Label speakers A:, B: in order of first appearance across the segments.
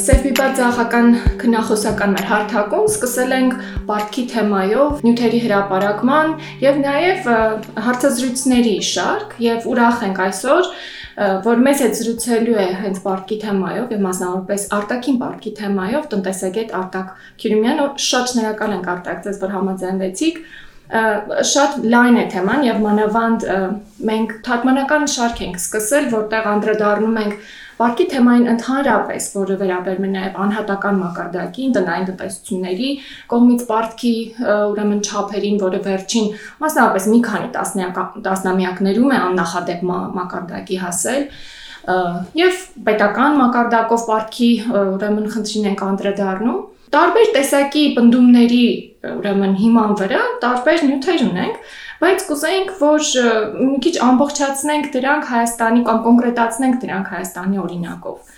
A: Սերբիբա ցախական քնախոսական մեր հարթակում սկսել ենք բարքի թեմայով նյութերի հրապարակման եւ նաեւ հարցազրույցների շարք եւ ուրախ ենք այսօր որ մեզ հետ զրուցելու է հենց բարքի թեմայով եւ մասնավորապես արտաքին բարքի թեմայով տնտեսագետ Արտակ Քյուրիմյանը շատ շնորհակալ ենք Արտակ ձեզ որ համաձայնվեցիք շատ լայն է թեման եւ մանավանդ մենք թարգմանական շարք ենք սկսել, որտեղ անդրադառնում ենք Վարկի թեմային ընդհանրապես, որը վերաբերում է նաև անհատական մակարդակին, տնային տնտեսությունների կողմից պարտքի ուրեմն չափերին, որը վերջին մասնավորապես մի քանի տասնամյակներում է աննախադեպ մակարդակի հասել եւ պետական մակարդակով պարտքի ուրեմն խնդրին ենք անդրադառնում տարբեր տեսակի բնդումների ուրեմն հիման վրա տարբեր նյութեր ունենք բայց կուզեինք, որ մի քիչ ամբողջացնենք դրանք Հայաստանի կամ կոնկրետացնենք դրանք Հայաստանի օրինակով։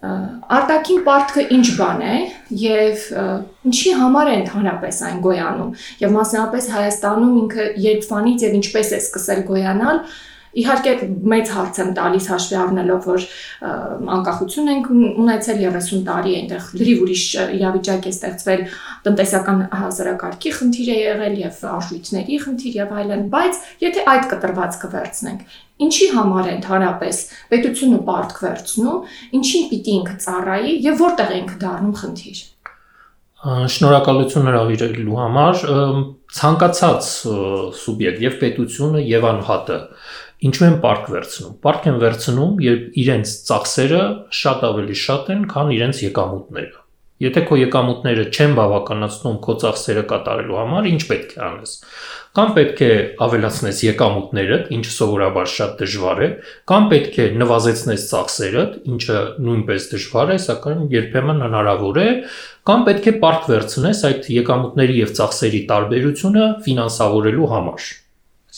A: Արտաքին պարտքը ինչ բան է եւ ինչի համար է ընդհանրապես այն գոյանում եւ մասնավորապես Հայաստանում ինքը երբվանից եւ ինչպես է սկսել գոյանալ Իհարկե մեծ հարց եմ տալիս հաշվի առնելով, որ անկախություն ենք ունեցել 30 տարի, այնտեղ լրիվ ուրիշ իրավիճակ է ստեղծվել, տնտեսական հասարակարգի խնդիր է եղել եւ արժույթների խնդիր եւ այլն, բայց եթե այդ կտրվածքը վերցնենք, ինչի համար ընդհանրապես պետությունը պարտք վերցնում, ինչին պիտի ինքը ծառայի եւ որտեղ ենք դառնում խնդիր։
B: Շնորհակալություն հրավիրելու համար ցանկացած սուբյեկտ եւ պետությունը եւ անհատը Ինչու են պարկ վերցնում։ Պարկ են վերցնում, երբ իրենց ծախսերը շատ ավելի շատ են, քան իրենց եկամուտները։ Եթե քո եկամուտները չեն բավականացնում քո ծախսերը կատարելու համար, ինչ պետք է անես։ Կամ պետք է ավելացնես եկամուտներդ, ինչը սովորաբար շատ դժվար է, կամ պետք է նվազեցնես ծախսերդ, ինչը նույնպես դժվար է, սակայն երբեմն հնարավոր է, կամ պետք է պարկ վերցնես այդ եկամուտների եւ ծախսերի տարբերությունը ֆինանսավորելու համար։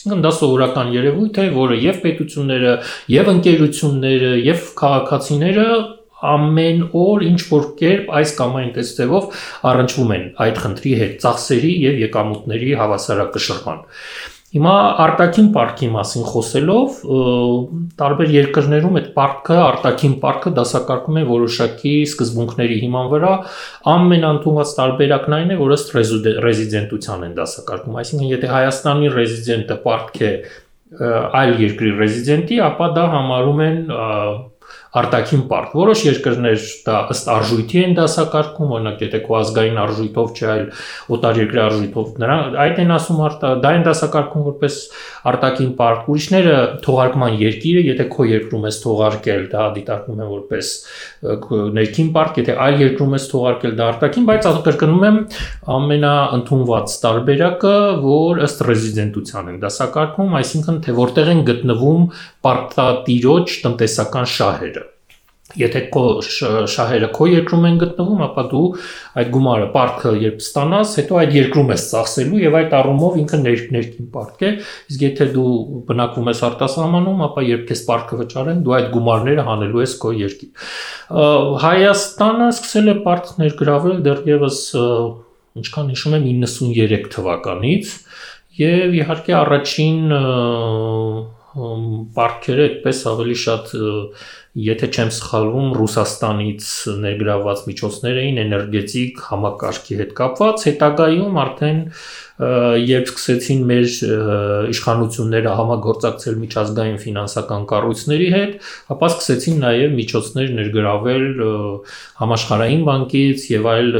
B: Այսինքն դա սովորական երևույթ է, որը եւ պետությունները, եւ ընկերությունները, եւ քաղաքացիները ամեն օր ինչ որ կերպ այս կամ այն տեստևով առնչվում են այդ խնդրի հետ, ծախսերի եւ եկամուտների հավասարակշռման։ Հիմա արտաքին парքի մասին խոսելով, տարբեր երկրներում այդ парքը, արտաքին парքը դասակարգում է որոշակի սկզբունքների հիման վրա, ամենանտուած տարբերակն այն է, որ ըստ ռեզիդենտության են դասակարգում։ Այսինքն, եթե Հայաստանի ռեզիդենտը парք է այլ երկրի ռեզիդենտի, ապա դա համարում են արտաքին պարկ։ Որոշ երկրներ դա ըստ արժույթի են դասակարգում, օրինակ եթե քո ազգային արժույթով չէ, այլ օտար երկրի արժույթով, նրա այդ են ասում արտա, դա են դասակարգում որպես արտաքին պարկ։ Ուրիշները թողարկման երկիրը, եթե քո երկրում ես թողարկել, դա դիտարկվում է որպես ներքին պարկ, եթե այլ երկրում ես թողարկել, դա արտաքին, բայց կրկնում եմ ամենաընդունված տարբերակը, որ ըստ ռեզիդենտության են դասակարգում, այսինքն թե որտեղ են գտնվում պարտատիրոջ տնտեսական շահերը Եթե քո շահերը քո երկրում են գտնվում, ապա դու այդ գումարը պարտքը երբ ստանաս, հետո այդ երկրում ես ծախսելու եւ այդ առումով ինքը ներքին պարտք է։ Իսկ եթե դու բնակվում ես արտասահմանում, ապա երբ քեզ պարտքը վճարեն, դու այդ գումարները հանելու ես քո երկիր։ Հայաստանը սկսել է պարտք ներգրավել դեռևս ինչքան հիշում եմ 93 թվականից եւ իհարկե առաջին պարտքերը այդպես ավելի շատ եթե չեմ սխալվում, Ռուսաստանից ներգրաված միջոցներ էին էներգետիկ համակարգի հետ կապված, հետագայում արդեն երբ սկսեցին մեր իշխանությունները համագործակցել միջազգային ֆինանսական կառույցների հետ, ապա սկսեցին նաև միջոցներ ներգրավել համաշխարհային բանկից եւ այլ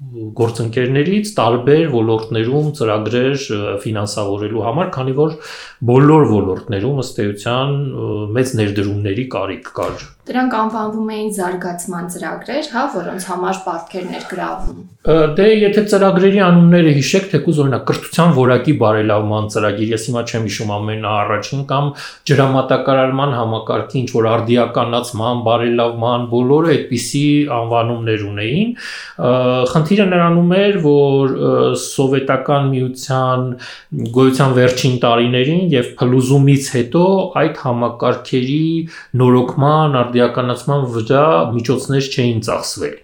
B: գործընկերներից տարբեր ոլորտներում ծրագրեր ֆինանսավորելու համար, քանի որ բոլոր ոլորտներում ըստ էության մեծ ներդրումների կարիք կար։
A: Դրանք անվանվում էին զարգացման ծրագրեր, հա, որոնց համար պարտքեր ներգրավում։
B: Դե եթե ծրագրերի անունները հիշեք, թեկուզ օրինակ կրթության որակի բարելավման ծրագիր, ես հիմա չեմ հիշում ամենաառաջին կամ ջրամատակարարման համակարգի ինչ որ արդիականացման, բարելավման, բոլորը այդպիսի անվանումներ ունեին։ Խնդիրը նրանում էր, որ սովետական միության գոյության վերջին տարիներին եւ փլուզումից հետո այդ համակարգերի նորոգման, արդիականացման վրա միջոցներ չէին ծախսվել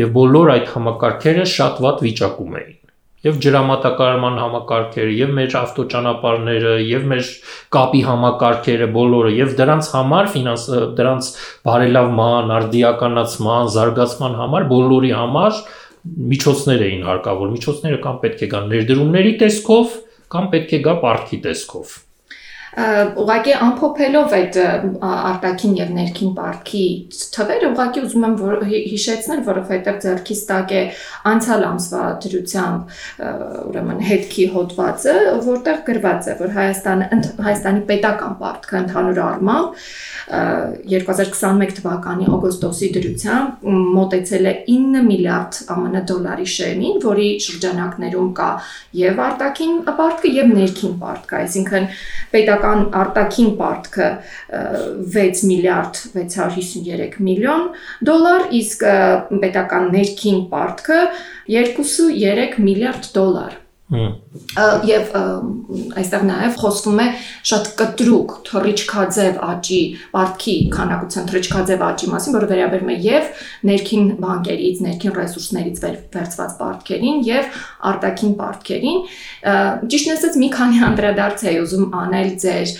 B: եւ բոլոր այդ համակարգերը շատ վատ վիճակում էին։ եւ ջրամատակարարման համակարգերը, եւ մեր ավտոճանապարհները, եւ մեր կապի համակարգերը բոլորը եւ դրանց համար ֆինանս դրանց բարելավման, արդիականացման, զարգացման համար բոլորի համար միջոցներ էին հարկավոր։ Միջոցները կամ պետք է գան ներդրումների տեսքով, կամ պետք է գա պարտքի տեսքով
A: ուղղակի ամփոփելով այդ արտաքին եւ ներքին պարտքի թվերը ուղղակի ուզում եմ որ հիշեցնել, որովհետեւ ձեռքից տակ է անցյալ ամսվա դրությամբ ուրեմն հետքի հոդվածը, որտեղ գրված է, որ Հայաստանը Հայաստանի պետական պարտքը ընդհանուր առմամբ 2021 թվականի օգոստոսի դրությամբ մոտեցել է 9 միլիարդ ԱՄՆ դոլարի շեմին, որի շրջանակներում կա եւ արտաքին պարտքը եւ ներքին պարտքը, այսինքն պետական արտաքին պարտքը 6 միլիարդ 653 միլիոն դոլար, իսկ պետական ներքին պարտքը 2.3 միլիարդ դոլար Եվ այստեղ նաև խոսվում է շատ կտրուկ թռիչքաձև աճի, բարդքի քանակության թռիչքաձև աճի մասին, որը վերաբերում է եւ ներքին բանկերից, ներքին ռեսուրսներից վերցված բարդքերին եւ արտաքին բարդքերին։ Ճիշտն ասած մի քանի անդրադարձ էի ուզում անել ձեր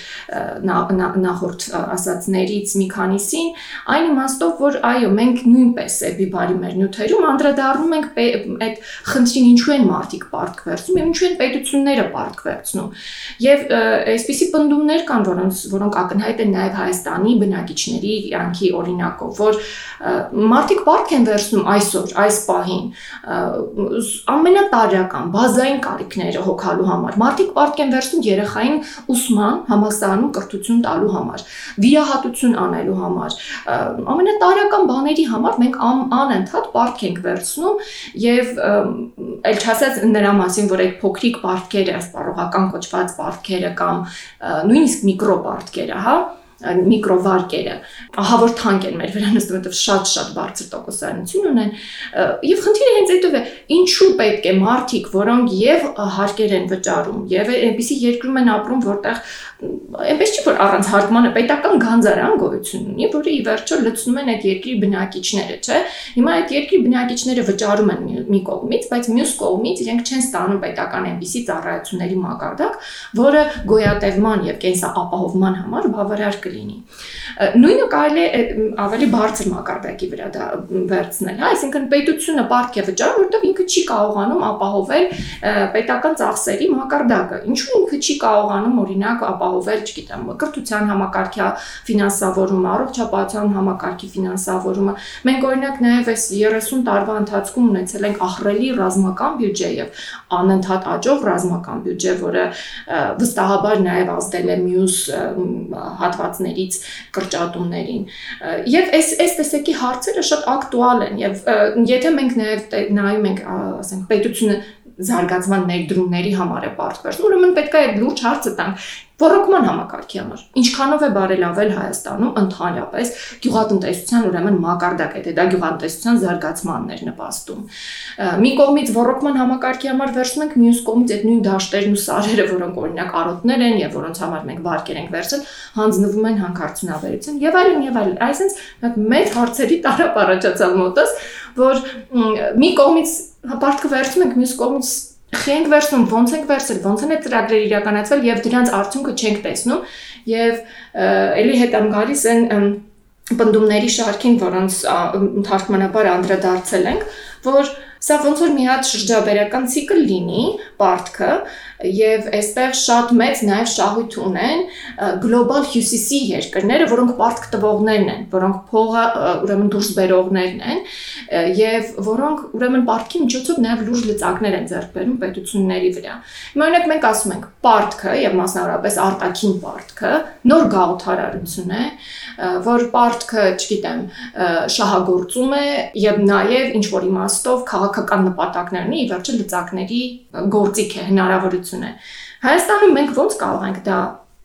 A: նախորդ ասացներից մի քանիսին, այն իմաստով, որ այո, մենք նույնպես է բիբարի մեր նյութերում անդրադառնում ենք այդ խնդրին ինչու են մարդիկ բարդք վերցնում եւ ինչու են պետությունները պարտք վերցնում։ Եվ այսպիսի պնդումներ կան, որոնց որոնք ակնհայտ են նաև Հայաստանի բնակիչների կյանքի օրինակով, որ մարդիկ պարտք են վերցնում այսօր, այս պահին ամենատարրական բազային կարիքները հոգալու համար։ Մարդիկ պարտք են վերցնում երեխային ուսման, համալսարանում կրթություն տալու համար, վիրահատություն անելու համար, ամենատարրական բաների համար մենք անընդհատ պարտք ենք վերցնում եւ ել չասած նրա մասին, որ այդ փոքրիկ բարդքերը, սպառողական կոչված բարդքերը կամ նույնիսկ միկրոբարդքերը, հա, միկրովարկերը ահա որ թանկ են մեր վրա նստում, որովհետև շատ-շատ բարձր տոկոսայնություն ունեն եւ խնդիրը հենց այդով է ինչու պետք է մարդիկ որոնք եւ հարկեր են վճարում եւ այնպիսի երկրում են ապրում որտեղ այնպես չի որ առանց հարկմանը պետական գանձարան գոյություն ունի, որը ի վերջո լցնում են այդ երկրի բնակիչները, չէ։ Հիմա այդ երկրի բնակիչները վճարում են մի կողմից, բայց մյուս կողմից իրենք չեն ստանում պետական այնպիսի ծառայությունների մակարդակ, որը գոյատևման եւ կենսապահովման համար բավարար կլինի։ Նույնը կարելի է ավելի բարձր մակարդակի վրա դա վերցնել, հա, այսինքն պետությունը պարտք է վճարում, որովհետեւ ինքը չի կարողանում ապահովել պետական ծախսերի մակարդակը։ Ինչու ինքը չի կարողանում օրինակ ապահովել, չգիտեմ, կրթության համակարգի ֆինանսավորումը, առողջապահության համակարգի ֆինանսավորումը։ Մենք օրինակ նաև այս 30 տարվա ընթացքում ունեցել ենք ահռելի ռազմական բյուջե եւ անընդհատ աճող ռազմական բյուջե, որը վստահաբար նաև ազդել է մյուս հատվածներից կրճատումներին։ Եվ այս այս տեսակի հարցերը շատ ակտուալ են եւ եթե մենք նաև նայում ենք, ասենք, պետությունը զարգացման ներդրումների համար է պարտվերս։ Ուրեմն պետք է այդ լուրջ հարցը տանք ռոռոկման համակարգի համար։ Ինչքանով է բարելավել Հայաստանում ընդհանրապես գյուղատնտեսության ուրեմն մակարդակը, դա գյուղատնտեսության զարգացմանն էր նպաստում։ Մի կողմից ռոռոկման համակարգի համար վերցնում ենք, մյուս կողմից այդ նույն դաշտերն ու սարերը, որոնք օրինակ արոտներ են եւ որոնց համար մենք վարկեր ենք վերցել, հանձնվում են հանքարդյունաբերություն եւ այլն եւ այլն։ Այսինքն մեծ հարցերի տարապ առաջացավ մոտս, որ մի կողմից հապարտքը վերցնում ենք, մյուս կողմից Խի ենք վերցնում, ոնց ենք վերցել, ոնց են այդ ծրագրերը իրականացվել եւ դրանց արդյունքը չենք տեսնում եւ ելի հետ ամ գալիս են բնդումների շարքին, որոնց թարգմանաբար անդրադարձել ենք, որ Սա ոնց որ մի հատ շրջաբերական ցիկլ լինի, պարտքը, եւ այստեղ շատ մեծ նաեւ շահույթ ունեն գլոբալ հյուսիսի երկրները, որոնք պարտք տվողներն են, որոնք փողը ուրեմն դուրս բերողներն են եւ որոնք ուրեմն պարտքի միջոցով նաեւ լուրջ լծակներ են ձեռք բերում պետությունների վրա։ Հիմա օրինակ մենք ասում ենք պարտքը եւ մասնավորապես արտաքին պարտքը նոր գաղութարարություն է, որ պարտքը, չգիտեմ, շահագործում է եւ նաեւ ինչ որ իմաստով քաղաք քաղաքական նպատակներ ունի, ի վերջո լծակների գործիք է, հնարավորություն է։ Հայաստանում մենք ոնց կարող ենք դա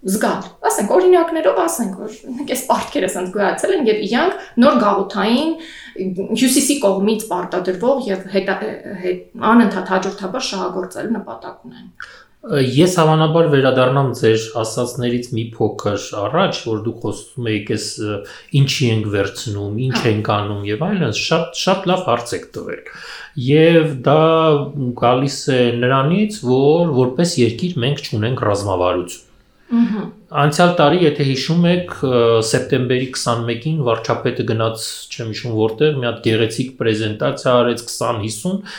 A: զգալ։ Ասենք օրինակներով ասենք, որ այս պարտքերը ասենք գոյացել են եւ իրանք նոր գաղութային հյուսիսի կողմից պարտադրվող եւ հետ, հետ անընդհատ հաջորդաբար շահագործելու նպատակ ունեն։
B: Ես հավանաբար վերադառնամ ձեր ասացներից մի փոքր առաջ, որ դուք խոսում եք այս ինչի ենք վերցնում, ինչ հա։ ենք անում եւ այլն, շատ շատ լավ հարց եք տվել։ Եվ դա գալիս է նրանից, որ որպես երկիր մենք ճունենք ռազմավարություն։ Անցյալ տարի, եթե հիշում եք, սեպտեմբերի 21-ին վարչապետը գնաց, չեմ հիշում որտեղ, մի հատ գեղեցիկ պրեզենտացիա արեց 20-50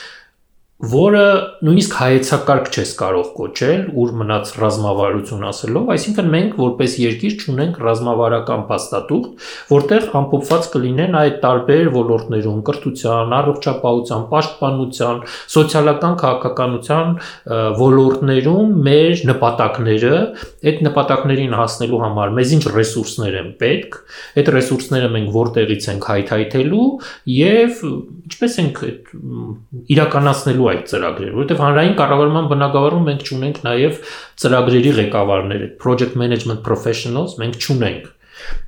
B: որը նույնիսկ հայեցակարգ չես կարող կոչել, ուր մնաց ռազմավարություն ասելով, այսինքն մենք որպես երկիր ճունենք ռազմավարական փաստաթուղթ, որտեղ ամփոփված կլինեն այդ տարբեր ոլորտներում՝ կրթության, առողջապահության, պաշտպանության, սոցիալական քաղաքականության ոլորտներում մեր նպատակները, այդ նպատակներին հասնելու համար մեզ ինչ ռեսուրսներ են պետք, այդ ռեսուրսները մենք որտեղից ենք հայթայթելու եւ ինչպես ենք իրականացնելու ստեղծելու այդ ծրագրերը, որովհետև հանրային կառավարման բնակավարում մենք ունենք նաև ծրագրերի ղեկավարներ, project management professionals մենք չունենք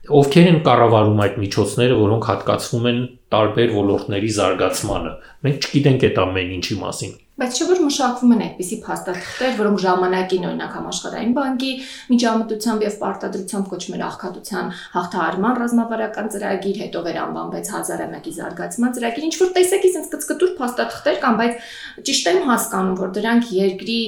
B: ովքեր են կառավարում այդ միջոցները, որոնք հատկացվում են տարբեր ոլորտների զարգացմանը։ Մենք չգիտենք այդ ամեն ինչի մասին։
A: Բայց չէ որ մշակվում են այդպիսի փաստաթղթեր, որոնք ժամանակին օրինակ համաշխարհային բանկի միջամտությամբ եւ պարտադրությամբ կոչվում էր աղքատության հաղթահարման ռազմավարական ծրագիր, հետո վերանվանվեց 1001-ի զարգացման ծրագիր, ինչ որ տեսակի sense կծկտուր փաստաթղթեր կան, բայց ճիշտ եմ հասկանում, որ դրանք երկրի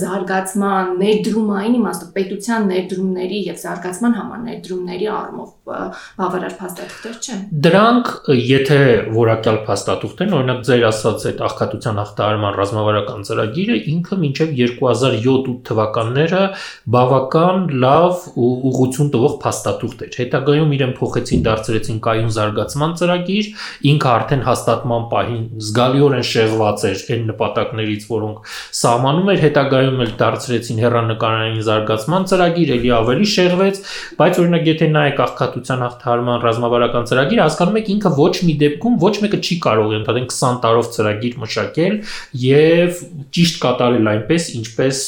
A: զարգացման ներդրումային իմաստով պետության ներդրումների եւ զարգացման համար ներդրումների առումով բավարար փաստաթղթեր չեն։
B: Դրանք, եթե որակյալ փաստաթուղթ են, օրինակ ձեր ասած այդ աղքատության հաղթահարման ռազմավարական ծրագիրը ինքը մինչև 2007-8 թվականները բավական լավ ու ուղղություն տվող փաստաթուղթ էր։ Հետագայում իրեն փոխեցին, դարձրեցին կայուն զարգացման ծրագիր, ինքը արդեն հաստատման պահին զգալիորեն շեղված էր այն նպատակներից, որոնք սահմանում էր, հետագայում էլ դարձրեցին հերանեկարային զարգացման ծրագիր, ելի ավելի շեղվեց, բայց օրինակ եթե նայեք աղքատության հաղթահարման ռազմավարական ծրագիր, հասկանում եք ինքը ոչ մի դեպքում ոչ մեկը չի կարող ընդհանրեն 20 տարով ծրագիր մշակել եւ ճիշտ կատարել այնպես, ինչպես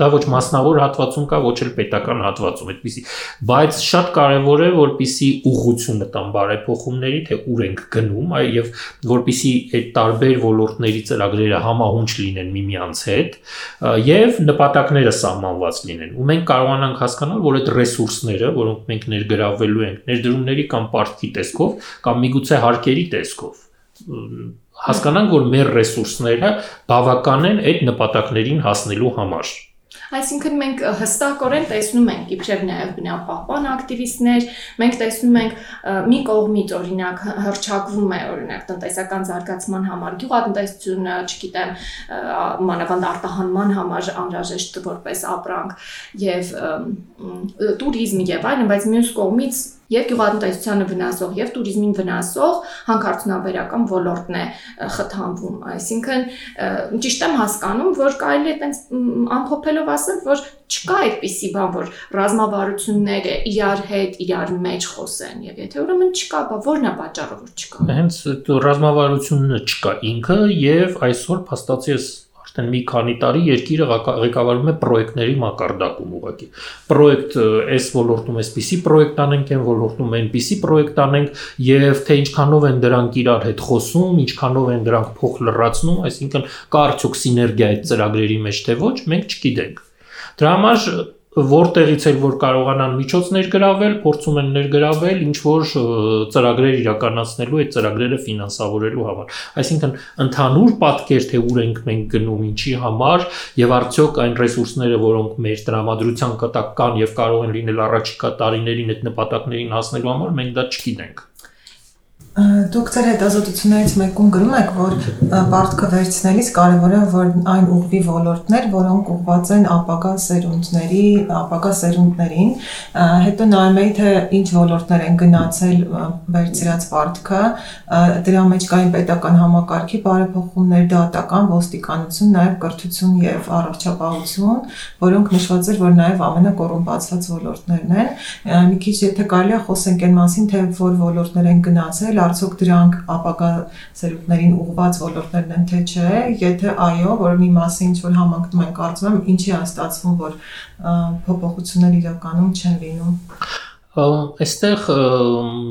B: դա ոչ մասնավոր հատվածում կա, ոչ էլ պետական հատվածում, այդպեսի, բայց շատ կարեւոր է, որpիսի ուղղությունը տան բարեփոխումների, թե ուր ենք գնում, այ եւ որpիսի այդ տարբեր ոլորտների ծրագրերը համահունչ լինեն միմյանց հետ եւ նպատակները սահմանված լինեն։ Ու մենք կարողանանք հասկանալ, որ այդ ռեսուրսները, որոնք մենք ներգրավելու ենք, ներդրումների կամ պարտքի տեսքով կամ միգուցե հարկերի տեսքով հասկանանք, որ մեր ռեսուրսները բավական են այդ նպատակներին հասնելու համար։
A: Այսինքն մենք հստակորեն տեսնում ենք իբրև նաև բնապահպան ակտիվիստներ, մենք տեսնում ենք մի կողմից օրինակ հրճակվում է օրինակ տնտեսական զարգացման համար գյուղատնտեսությունը, չգիտեմ, մանավանդ արտահանման համար անհրաժեշտ որպես ապրանք եւ туриզմ եւ այլն, բայց մյուս կողմից եւ գյուղատնտեսությանը վնասող եւ туриզմին վնասող հանքարդյունաբերական ոլորտն է խթանվում։ Այսինքն ճիշտ եմ հասկանում, որ կարելի է այտենց ամփոփելով ասել, որ չկա այդպիսի բան, որ ռազմավարությունները իրար հետ, իրար մեջ խոսեն եւ եթե ուրեմն չկա, բա ո՞րն է պատճառը, որ չկա։
B: Հենց ռազմավարությունը չկա ինքը եւ այսօր փաստացի էս Արդեն մի քանի տարի երկիրը ղեկավարում է պրոյեկտների մակարդակում ուղղակի։ Պրոյեկտ այս ոլորտում էսպիսի պրոյեկտ անենք, այն ոլորտում այնպիսի պրոյեկտ անենք եւ թե ինչքանով են դրանք իրար հետ խոսում, ինչքանով են դրանք փոխ լրացնում, այսինքն կա արդյոք սիներգիա այդ ծրագրերի մեջ թե ոչ, մենք չգիտենք։ Դրա համար որտեղից էլ որ կարողանան միջոց ներգրավել, փորձում են ներգրավել ինչ որ ծրագրեր իրականացնելու այդ ծրագրերը ֆինանսավորելու համար։ Այսինքն ընդհանուր պատկեր թե ուր ենք մենք գնում, ինչի համար եւ արդյոք այն ռեսուրսները, որոնք մեր տրամադրության կտակ կան եւ կարող են լինել առաջիկա տարիներին այդ նպատակներին հասնելու համար, մենք դա չգիտենք։
C: Դուք ձեր հետազոտություններից մեկում գրում եք, որ պարտքը վերցնելիս կարևոր է, որ այն ուղղվի ոլորտներ, որոնք ուղղված են ապագա սերունդների, ապագա սերունդներին։ Հետո նայում էի, թե ինչ ոլորտներ են գնացել վերցրած պարտքը, դրա մեջ կային պետական համակարգի բարեփոխումներ, դատական, ոստիկանություն, նաև կրթություն եւ առողջապահություն, որոնք նշված էր, որ նաև ամենակոռումպացված ոլորտներն են։ Մի քիչ եթե կարելի է խոսենք այն մասին, թե որ ոլորտներ են գնացել, արդյոք դրանք ապագա սերունդներին ուղղված ոլորտներն են թե չէ, եթե այո, որ մի մասը ինչ որ համակնում են կարծում եմ, ինչի է ստացվում, որ փոփոխություններ իրականում չեն լինում։
B: Այստեղ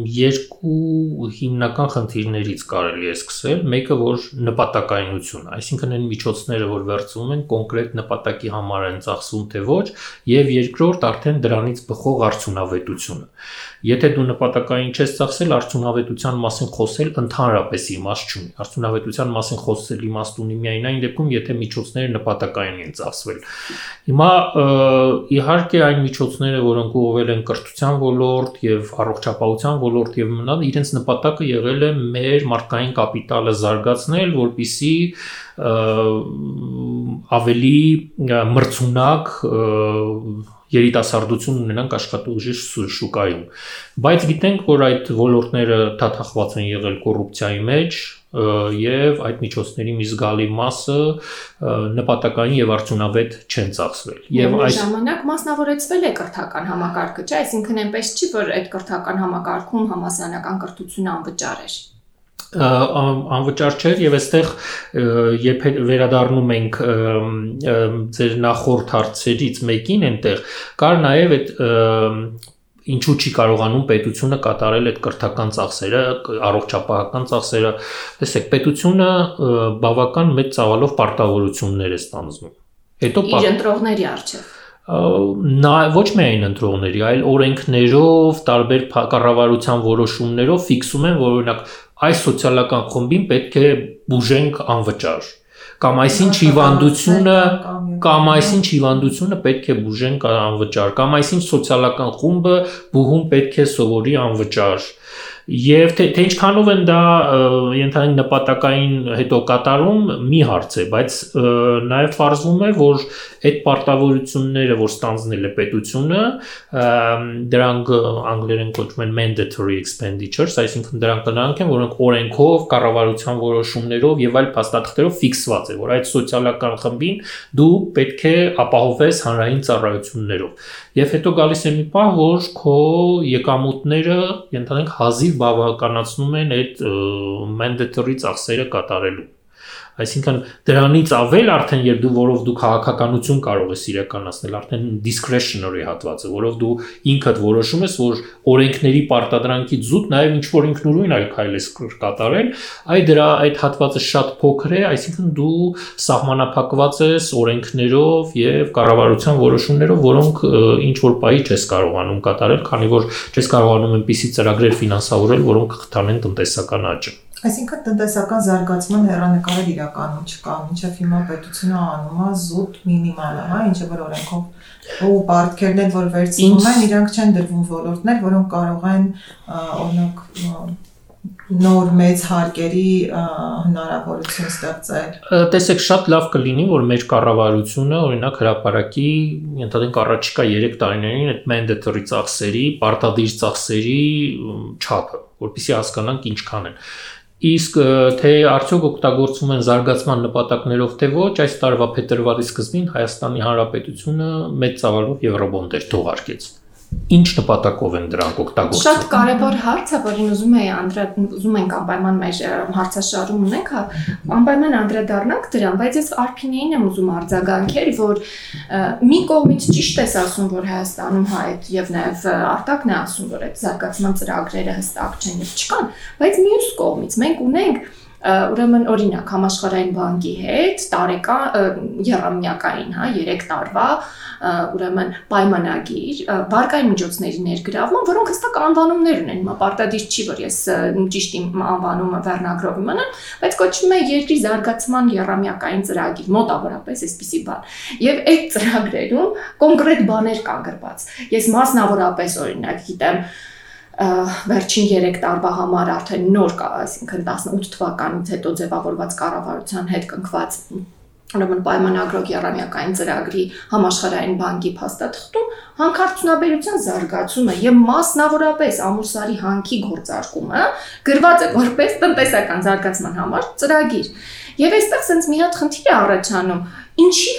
B: երկու հիմնական խնդիրներից կարելի է սկսել։ Մեկը որ նպատակայնությունն, այսինքն այն միջոցները, որ վերծվում են կոնկրետ նպատակի համար են ծախսում թե ոչ, եւ երկրորդ արդեն դրանից բխող արդյունավետությունը։ Եթե դու նպատակային չես ծախսել, արդյունավետության մասին խոսել ընդհանրապես իմաստ չունի։ Արդյունավետության մասին խոսել իմաստ ունի միայն այն դեպքում, եթե միջոցները նպատակային են ծախսվել։ Հիմա իհարկե այն միջոցները, որոնք ուղղվել են կրթության ոլորտ եւ առողջապահության ոլորտ եւ մնալ, իրենց նպատակը եղել է մեր մարդկային կապիտալը զարգացնել, որpիսի ավելի մրցունակ երիտասարդություն ունենանք աշխատուժի շուկայում։ Բայց գիտենք, որ այդ ոլորտները թաթախված են եղել կոռուպցիայի մեջ, եւ այդ միջոցների մի զգալի մասը նպատակային եւ արդյունավետ չեն ծախսվել։
A: Եվ այս ժամանակ մասնավորեցվել է կրթական համակարգը, չէ՞, այսինքն այնպես չի, որ այդ կրթական համակարգում համասանական կրթությունը անվճար էր
B: անվճար չէր եւ այստեղ երբ վերադառնում ենք ձեր նախորդ հարցերից մեկին այնտեղ կար նաեւ այդ ինչու չի կարողանում պետությունը կատարել այդ կրթական ծախսերը, առողջապահական ծախսերը։ Տեսեք, պետությունը բավական մեծ ծավալով պարտավորություններ է ստանձնում։
A: Հետո իր ընտրողների արժե
B: նա ոչ միայն ընտրողների, այլ օրենքներով, տարբեր կառավարության որոշումներով ֆիքսում են, որ օրինակ այս սոցիալական խմբին պետք է բուժենք անվճար կամ այսինչ հիվանդությունը կամ այսինչ հիվանդությունը պետք է բուժեն անվճար կամ այսինչ սոցիալական խումբը բուհում պետք է սովորի անվճար Եվ թե, թե ինչքանով են դա ենթային նպատակային հետո կատարում մի հարց է, բայց նաև ողջվում է, որ այդ պարտավորությունները, որ ստանձնել է պետությունը, դրանք անգլերեն կոչվում են mandatory expenditures, այսինքն դրանք տնանք են, որոնք օրենքով, կառավարության որոշումներով եւ այլ փաստաթղթերով ֆիքսված է, որ այդ սոցիալական խմբին դու պետք է ապահովես հանրային ծառայություններով։ Եվ հետո գալիս է մի պահ, որ քո եկամուտները, ենթադրենք, հազիվ բավականացնում են այդ mandatory ծախսերը կատարելու։ Այսինքն դրանից ավել արդեն երբ դու որով դու քաղաքականություն կարող ես իրականացնել, արդեն discretionary հատվածը, որով դու ինքդ որոշում ես, որ օրենքների պարտադրանքից զուտ նաև ինչ որ ինքնուրույն այլ քայլ ես կատարել, այ դրա այդ հատվածը շատ փոքր է, այսինքն դու սահմանափակված ես օրենքներով եւ կառավարության որոշումներով, որոնք ինչ որ պայի չես կարողանում կատարել, քանի որ չես կարողանում այնպիսի ծրագրեր ֆինանսավորել, որոնք խթանեն տնտեսական աճը։
C: Այսինքն տնտեսական զարգացման հերանեկարել իրականում չկա, ինչեվ հիմա պետությունը անում է զուտ մինիմալը, հա, ինչը որ օրենքով ու բարդքերն են որ վերցնում են, իրանք չեն դրվում ոլորտներ, որոնք կարող են օրինակ նոր մեծ հարկերի հնարավորություն ստեղծել։
B: Տեսեք, շատ լավ կլինի, որ մեր կառավարությունը, օրինակ հրաապարակի, ընդհանրենք առաջիկա 3 տարիներին այդ mandatory ծախսերի, պարտադիր ծախսերի չափը, որpիսի հասկանանք ինչքան են Իսկ թե արդյոք օգտագործվում են զարգացման նպատակներով թե ոչ, այս տարվա փետրվարի սկզբին Հայաստանի Հանրապետությունը մեծ ծավալով եվրոբոնդեր թողարկեց ինչ նպատակով են դրանք օգտագործվում։
A: Շատ կարևոր հարց է, որին ուզում էի անդրա ուզում ենք անպայման մեր հարցաշարում ունենք, հա, անպայման անդրադառնանք դրան, բայց ես Արփինեին եմ ուզում արձագանքել, որ մի կողմից ճիշտ ես ասում, որ Հայաստանում հա այդ եւ նաեւ արտակն է ասում, որ այդ զարգացման ծրագրերը հստակ չեն եւ չկան, բայց մյուս կողմից մենք ունենք ուրեմն օրինակ համաշխարհային բանկի հետ տարեկան երամյակային, հա, 3 տարվա ուրեմն պայմանագիր բարգային միջոցների ներգրավում, որոնք հստակ անվանումներ ունեն։ Հիմա պարտադիր չի, որ ես ճիշտ իմ անվանումը վերնագրով իմանամ, բայց կոչվում է երկրի զարգացման երամյակային ծրագիր, մոտավորապես այսպիսի բան։ Եւ այդ ծրագրերում կոնկրետ բաներ կան գրված։ Ես մասնավորապես օրինակ գիտեմ, վերջին 3 տարվա համար արդեն նոր այսինքն 18 թվականից հետո ձևավորված կառավարության հետ կնքված ուրեմն պայմանագրող երամյակային ծրագրի համաշխարհային բանկի փաստաթղթում հանքարդյունաբերության զարգացումը եւ մասնավորապես ամուսարի հանքի գործարկումը գրված է որպես տնտեսական զարգացման համար ծրագիր։ Եվ այստեղ sense մի հատ խնդիր է առաջանում, ինչի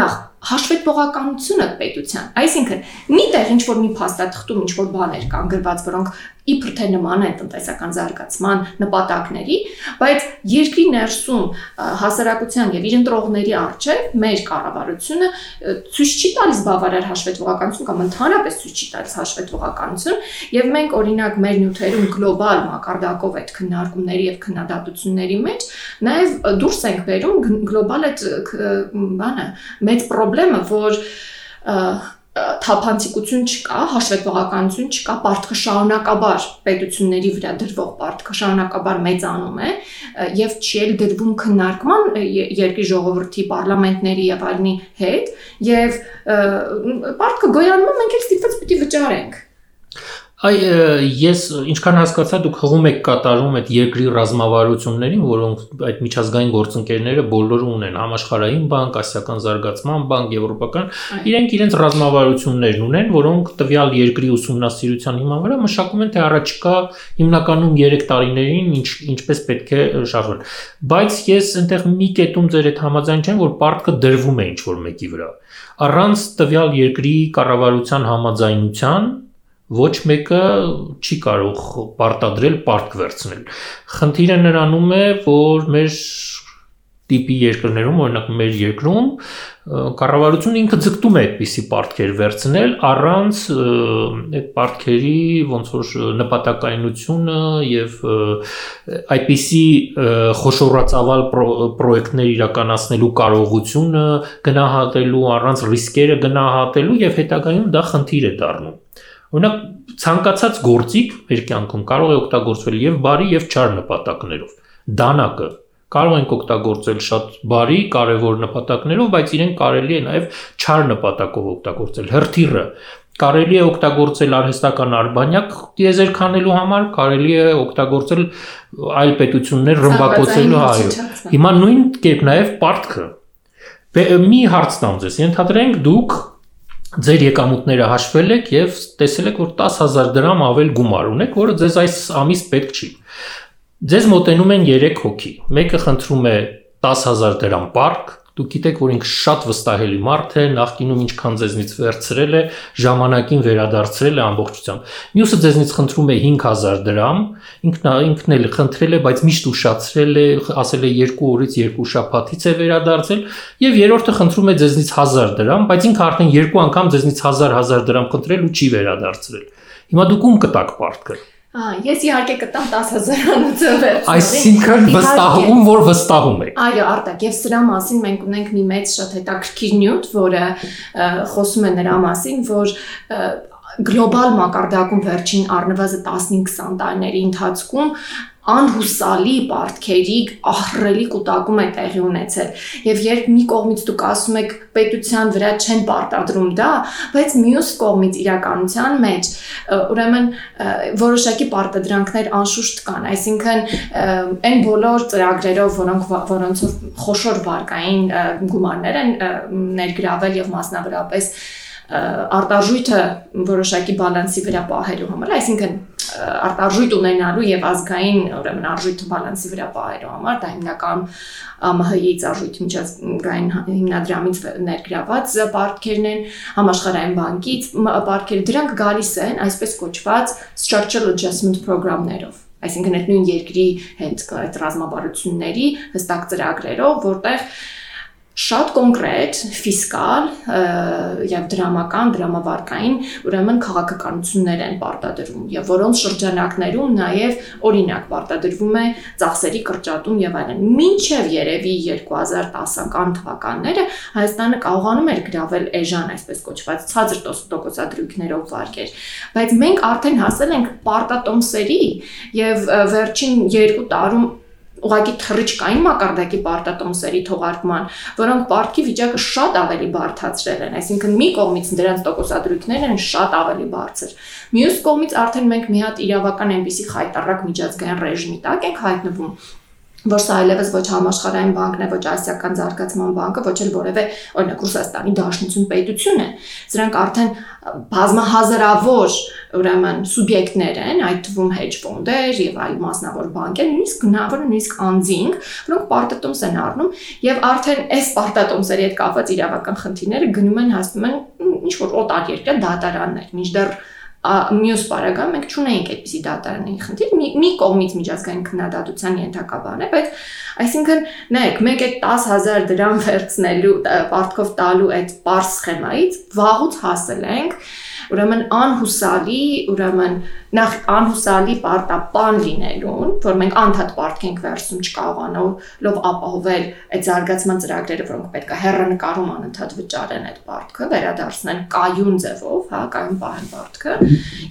A: նախ հաշվետվողականությունը պետության։ Այսինքն, մի տեղ ինչ որ մի փաստաթղթում ինչ որ բաներ կան գրված, որոնք իբր թե նման են տնտեսական զարգացման նպատակների, բայց երկրի ներսում հասարակության եւ իր ընտրողների արժեք մեր կառավարությունը ցույց չի տալիս բավարար հաշվետվողականություն կամ ընդհանրապես ցույց չի տալիս հաշվետվողականություն եւ մենք օրինակ մեր նյութերում գլոբալ մակարդակով այդ քննարկումների եւ քննադատությունների մեջ նաեւ դուրս ենք բերում գլոբալ այդ բանը մեծ խնդրեմը որ թափանցիկություն չկա, հաշվետվողականություն չկա, պարտքը շարունակաբար պետությունների վրա դրվող պարտքը շարունակաբար մեծանում է եւ չի էլ դրվում քննարկման երկրի ժողովրդի պարլամենտների եւ այլնի հետ եւ պարտքը գոյանում է մենք էլ ստիպված պիտի վճարենք
B: Այ ես ինչքան հասկացա դուք հղում եք կատարում այդ երկրի ռազմավարություններին, որոնք այդ միջազգային գործընկերները բոլորը ունեն, համաշխարհային բանկ, ասիական զարգացման բանկ, եվրոպական, իրենք իրենց ռազմավարություններն ունեն, որոնք տվյալ երկրի ուսումնասիրության հիման վրա մշակում են թե առաջիկա հիմնականում 3 տարիներին ինչ ինչպես պետք է շարժվեն։ Բայց ես այնտեղ մի կետում ձեր հետ համաձայն չեմ, որ պարտքը դրվում է ինչ որ մեկի վրա։ Առանց տվյալ երկրի կառավարության համաձայնության ոչ մեկը չի կարող պարտադրել պարտք վերցնել։ Խնդիրը նրանում է, որ մեր տիպի երկրներում, օրինակ մեր երկրում, կառավարությունը ինքը ձգտում է այդպիսի պարտքեր վերցնել առանց այդ պարտքերի ոնց որ նպատակայնությունը եւ այդպիսի խոշորացավալ պրոյեկտներ իրականացնելու կարողությունը գնահատելու առանց ռիսկերը գնահատելու եւ հետագայում դա խնդիր է դառնում Օրինակ ցանկացած գործիք մեր կյանքում կարող է օգտագործվել եւ բարի եւ չար նպատակներով։ Դանակը կարող ենք օգտագործել շատ բարի, կարևոր նպատակներով, բայց իրեն կարելի է նաև չար նպատակով օգտագործել։ Հրթիռը կարելի է օգտագործել արհեստական արբանյակ դիեզեր քանելու համար, կարելի է օգտագործել այլ պետություններ ռմբակոծելու հայո։ Հիմա նույն կերպ նաև պարտքը։ Մի հարց տամ ձեզ, ենթադրենք դուք ձեր եկամուտները հաշվել եք եւ տեսել եք, որ 10000 դրամ ավել գումար ունեք, որը ձեզ այս ամիս պետք չի։ Ձեզ մոտենում են 3 հոգի։ Մեկը խնդրում է 10000 դրամ պարկ, Դուք գիտեք, որ ինքը շատ վստահելի մարդ է, նախկինում ինչքան ձեզնից վերցրել է, ժամանակին վերադարձրել է ամբողջությամբ։ Մյուսը ձեզնից խնդրում է 5000 դրամ, ինքն ինքն էլ խնդրել է, բայց միշտ ուշացրել է, ասել է 2 օրից 2 շաբաթից է վերադարձել, եւ երրորդը խնդրում է ձեզնից 1000 դրամ, բայց ինքը արդեն երկու անգամ ձեզնից 1000 1000 դրամ խնդրել ու չի վերադարձրել։ Հիմա դուք ում կտակ պարտքը։
A: ես իհարկե կտամ 10000-անոցը վերցնել։
B: Այսինքն վստահում, որ վստահում եք։
A: Այո, Արտակ, եւ սրա մասին մենք ունենք մի մեծ շատ հետաքրքիր նյութ, որը խոսում է նրա մասին, որ գլոբալ մակարդակում վերջին առնվազն 15-20 տարիների ընթացքում անհուսալի բարդքերի ահռելի կուտակում է տեղի ունեցել եւ երբ մի կողմից դուք ասում եք պետության վրա չեն պարտադրում դա բայց մյուս կողմից իրականության մեջ ուրեմն որոշակի պարտադրանքներ անշուշտ կան այսինքն այն բոլոր ծրագրերով որոնք որոնց խոշոր վարկային գումարներ են ներգրավել եւ մասնավորապես արտարժույթը որոշակի բալանսի վրա պահելու համար, այսինքն արտարժույթ ունենալու եւ ազգային ուրեմն արժույթ բալանսի վրա պահելու համար դա հիմնական ՄՀ-ից արժույթի միջազգային հիմնադրամից ներգրաված պարտքերն են համաշխարհային բանկից պարտքերը դրանք գալիս են այսպես կոչված structural adjustment program-ներով այսինքն այդ նույն երկրի հետ այդ ռազմաբարությունների հստակ ծրագրերով որտեղ շատ կոնկրետ ֆիսկալ եւ դրամական, դրամավարկային, ուրեմն քաղաքականություններ են պարտադրվում եւ որոնց շրջանակներում նաեւ օրինակ պարտադրվում է ծախսերի կրճատում եւ այլն։ Մինչեւ երևի 2010-ական թվականները Հայաստանը կարողանում էր գravel էժան, այսպես կոչված ցածր տոկոսադրույքներով վարկեր, բայց մենք արդեն հասել ենք պարտատոմսերի եւ վերջին 2 տարում ուղղակի թռիչքային մակարդակի պարտատոմսերի թողարկման, որոնք պարտքի վիճակը շատ ավելի բարթացրել են, այսինքն մի կողմից դրանց տոկոսադրույքներն են շատ ավելի բարձր։ Մյուս կողմից արդեն մենք մի հատ իրավական այնպիսի խայտարակ միջազգային ռեժիմի տակ ենք հայտնվում, որ սա այլևս ոչ համաշխարհային բանկն է, ոչ ասիական զարգացման բանկը, ոչ էլ որևէ օրինակ Ռուսաստանի Դաշնություն պետություն է։ Սրանք արդեն բազմահազարավոր ուրեմն սուբյեկտներ են, այդ թվում hedge fund-եր եւ այլ մասնավոր բանկեր, նույնիսկ գնավոր նույնիսկ անձինք, որոնք պարտատոմս են առնում եւ արդեն այս պարտատոմսերի հետ կապված իրավական խնդիրները գնում են հասնում են ինչ որ օտար երկրի դատարաններ, մինչդեռ մյուս բարակամ մենք ճունեինք այդպիսի դատարանի խնդիր մի, մի կողմից միջազգային քննադատության ենթակա բան է բայց այսինքն նայեք մեկ այդ 10000 դրամ վերցնելու պարտքով տալու այդ པարս սխեմայից վաղուց հասել ենք ուրեմն անհուսալի, ուրեմն նախ անհուսալի պարտապան լինելուն, որ մենք անդադ պարտքենք վերսում չկարողանալով ապահովել այդ զարգացման ծրագրերը, որոնք պետք է հեռանկարում անընդհատ վճարեն այդ պարտքը, վերադարձնեն կայուն ձևով, հա, կայուն պահեն պարտքը։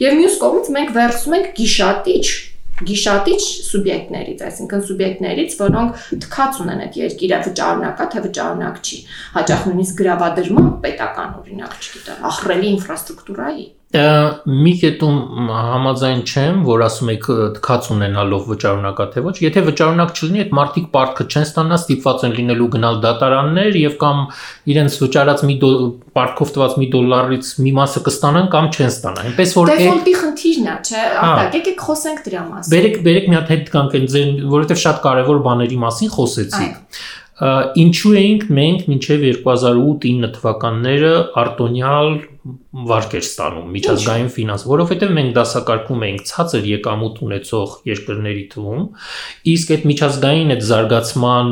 A: Եվ մյուս կողմից մենք վերցում ենք գիշատիչ գիշատիչ սուբյեկտներից, այսինքն սուբյեկտներից, որոնք թքած ունեն այդ երկիրը վճարունակա թե վճարունակ չի։ Հաճախ նույնիսկ գրավադրման պետական օրինակ չգիտեմ, ահռելի ինֆրաստրուկտուրայի
B: մի կետում համաձայն չեմ, որ ասում եք թքած ունենալով վճարունակա թե ոչ, եթե վճարունակ չլինի, այդ մարդիկ պարտքը չեն ստանա, ստիպված են լինելու գնալ դատարաններ եւ կամ իրենց վճարած մի պարտքով տված մի դոլարից մի մասը կստանան կամ չեն ստանա։ Այնպես որ
A: դեֆոլտի խնդիրն է, չէ՞, արտակ եկեք խոսենք դրա մասին։
B: Բերեք, բերեք մի հատ հետ կանք այն ձեր, որովհետեւ շատ կարեւոր բաների մասին խոսեցիք ինչու էինք մենք մինչև 2008-9 թվականները արտոնյալ վարկեր ստանում միջազգային ֆինանս, որովհետև մենք դասակարգում էինք ցածր եկամուտ ունեցող երկրների թվում, իսկ այդ միջազգային այդ զարգացման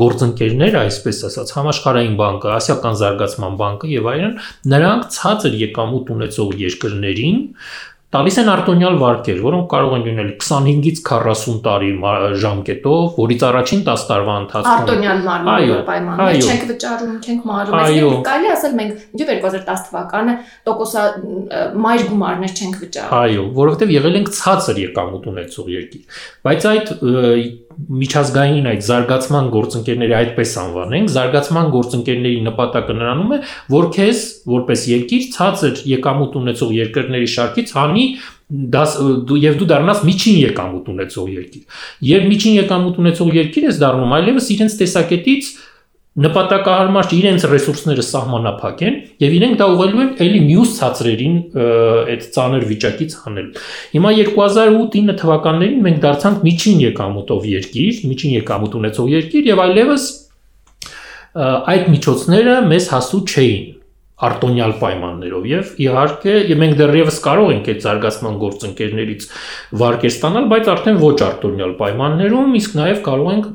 B: գործընկերները, այսպես ասած, համաշխարհային բանկը, ասիական զարգացման բանկը եւ այլն, նրանք ցածր եկամուտ ունեցող երկրներին տալիս են արտոնյալ վարկեր, որոնք կարող են լինել 25-ից 40 տարի ժամկետով, որից առաջին 10 տարվա ընթացքում
A: արտոնյալ մարմնի պայմաններ չենք վճարում, չենք մարում, այսինքն կարելի ասել մենք մինչև 2010 թվականը տոկոսա մայր գումարներ չենք վճարում։
B: Այո, որովհետև եղել ենք ցածր եկամուտ ունեցող երկիր։ Բայց այդ միջազգային այդ զարգացման գործընկերների այդպես անվանենք, զարգացման գործընկերների նպատակը նրանում է, որ քեզ որպես երկիր ցածր եկամուտ ունեցող երկրների շարքից հանի դաս դու եւ դու դառնաս միջին եկամուտ ունեցող երկիր։ Երբ միջին եկամուտ ունեցող երկիր ես դառնում, այլևս իրենց տեսակետից նպատակահարմար իրենց ռեսուրսները սահմանափակ են եւ իրենք դա ուղղելու են ելի մյուս ցածրերին այդ ծանր վիճակից հանել։ Հիմա 2008-9 թվականներին մենք դարձանք միջին եկամուտով երկիր, միջին եկամուտ ունեցող երկիր եւ այլևս այդ միջոցները մեզ հասու չէին արտոնյալ պայմաններով եւ իհարկե մենք դեռևս կարող ենք այդ զարգացման գործընկերներից վարկեր ստանալ, բայց արդեն ոչ արտոնյալ պայմաններում, իսկ նաեւ կարող ենք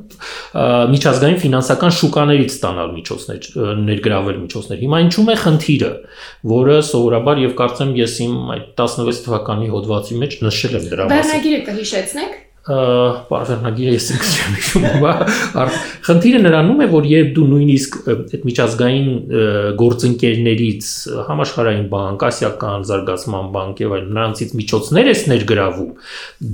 B: միջազգային ֆինանսական շուկաներից ստանալ միջոցներ, ներգրավել միջոցներ։ Հիմա ինչու՞մ է խնդիրը, որը սովորաբար եւ կարծեմ ես իմ այդ 16 թվականի հոդվածի մեջ նշել եմ դրա
A: մասին։ Բեռնագիրը կհիշեցնեք
B: պարվերնագիրը ես ինքս չեմ հիշում, բա խնդիրը նրանում է, որ երբ դու նույնիսկ այդ միջազգային գործընկերներից համաշխարհային բանկ, ասիական զարգացման բանկ եւ այլ նրանցից միջոցներ ես ներգրավում,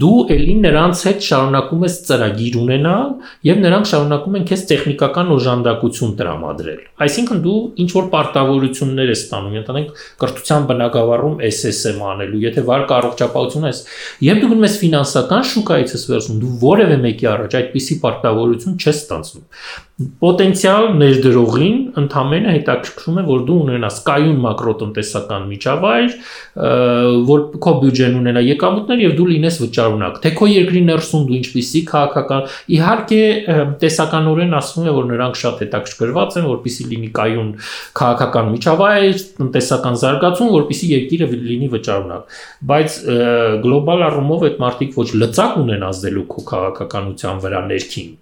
B: դու ելի նրանց հետ շարունակում ես ծրագիր ունենալ եւ նրանք շարունակում են քեզ տեխնիկական օժանդակություն տրամադրել։ Այսինքն դու ինչ որ պարտավորություններ ես ստանում, ընտանենք կրթության բնակավարում SSM անելու, եթե վարկ առողջապահություն ես, եւ դու գնում ես ֆինանսական շուկայից վերցնում, դու որևէ մեկի առաջ այդպիսի պարտավորություն չես ստանձնում պոտենցիալ ներդրողին ընդհանրապես հետաքրքրում է որ դու ունենաս կայուն մակրոտնտեսական միջավայր, որ քո բյուջեն ունենա եկամուտներ եւ դու լինես վճարունակ։ Թե քո երկրի ներսում դու ինչպիսի քաղաքական իհարկե տեսականորեն ասվում է որ նրանք շատ հետաքրքրված են, որպիսի լինի կայուն քաղաքական միջավայր, տնտեսական զարգացում, որպիսի երկիրը լինի վճարունակ։ Բայց գլոբալ առումով այդ մարտիկ ոչ լծակ ունեն ազդելու քո քաղաքականության վրա ներքին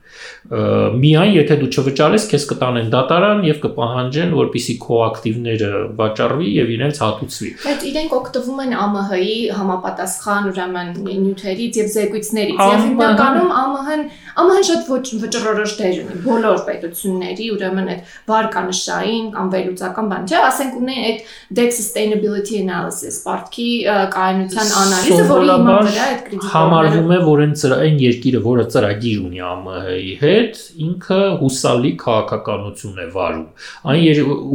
B: միայն եթե դու չվճարես, քեզ կտանեն դատարան եւ կպահանջեն, որպիսի քո ակտիվները վաճառվի եւ իրենց հատուցվի։
A: Բայց իրենք օգտվում են ԱՄՀ-ի համապատասխան ուրեմն նյութերից եւ զեկույցներից եւ հիմնականում ԱՄՀ-ն ԱՄՀ-ն շատ ոչ վճռորոշ դեր ունի բոլոր պետությունների, ուրեմն այդ վարկանշային կամ վերլուծական բան, չէ, ասենք ունի այդ debt sustainability analysis, պարտքի կայունության անալիզը, որի հիման վրա այդ
B: կրիտիկորները համարվում է, որ այն այն երկիրը, որը ծրագիր ունի ԱՄՀ-ի հետ ինքը հուսալի քաղաքականություն է վարում։ Այն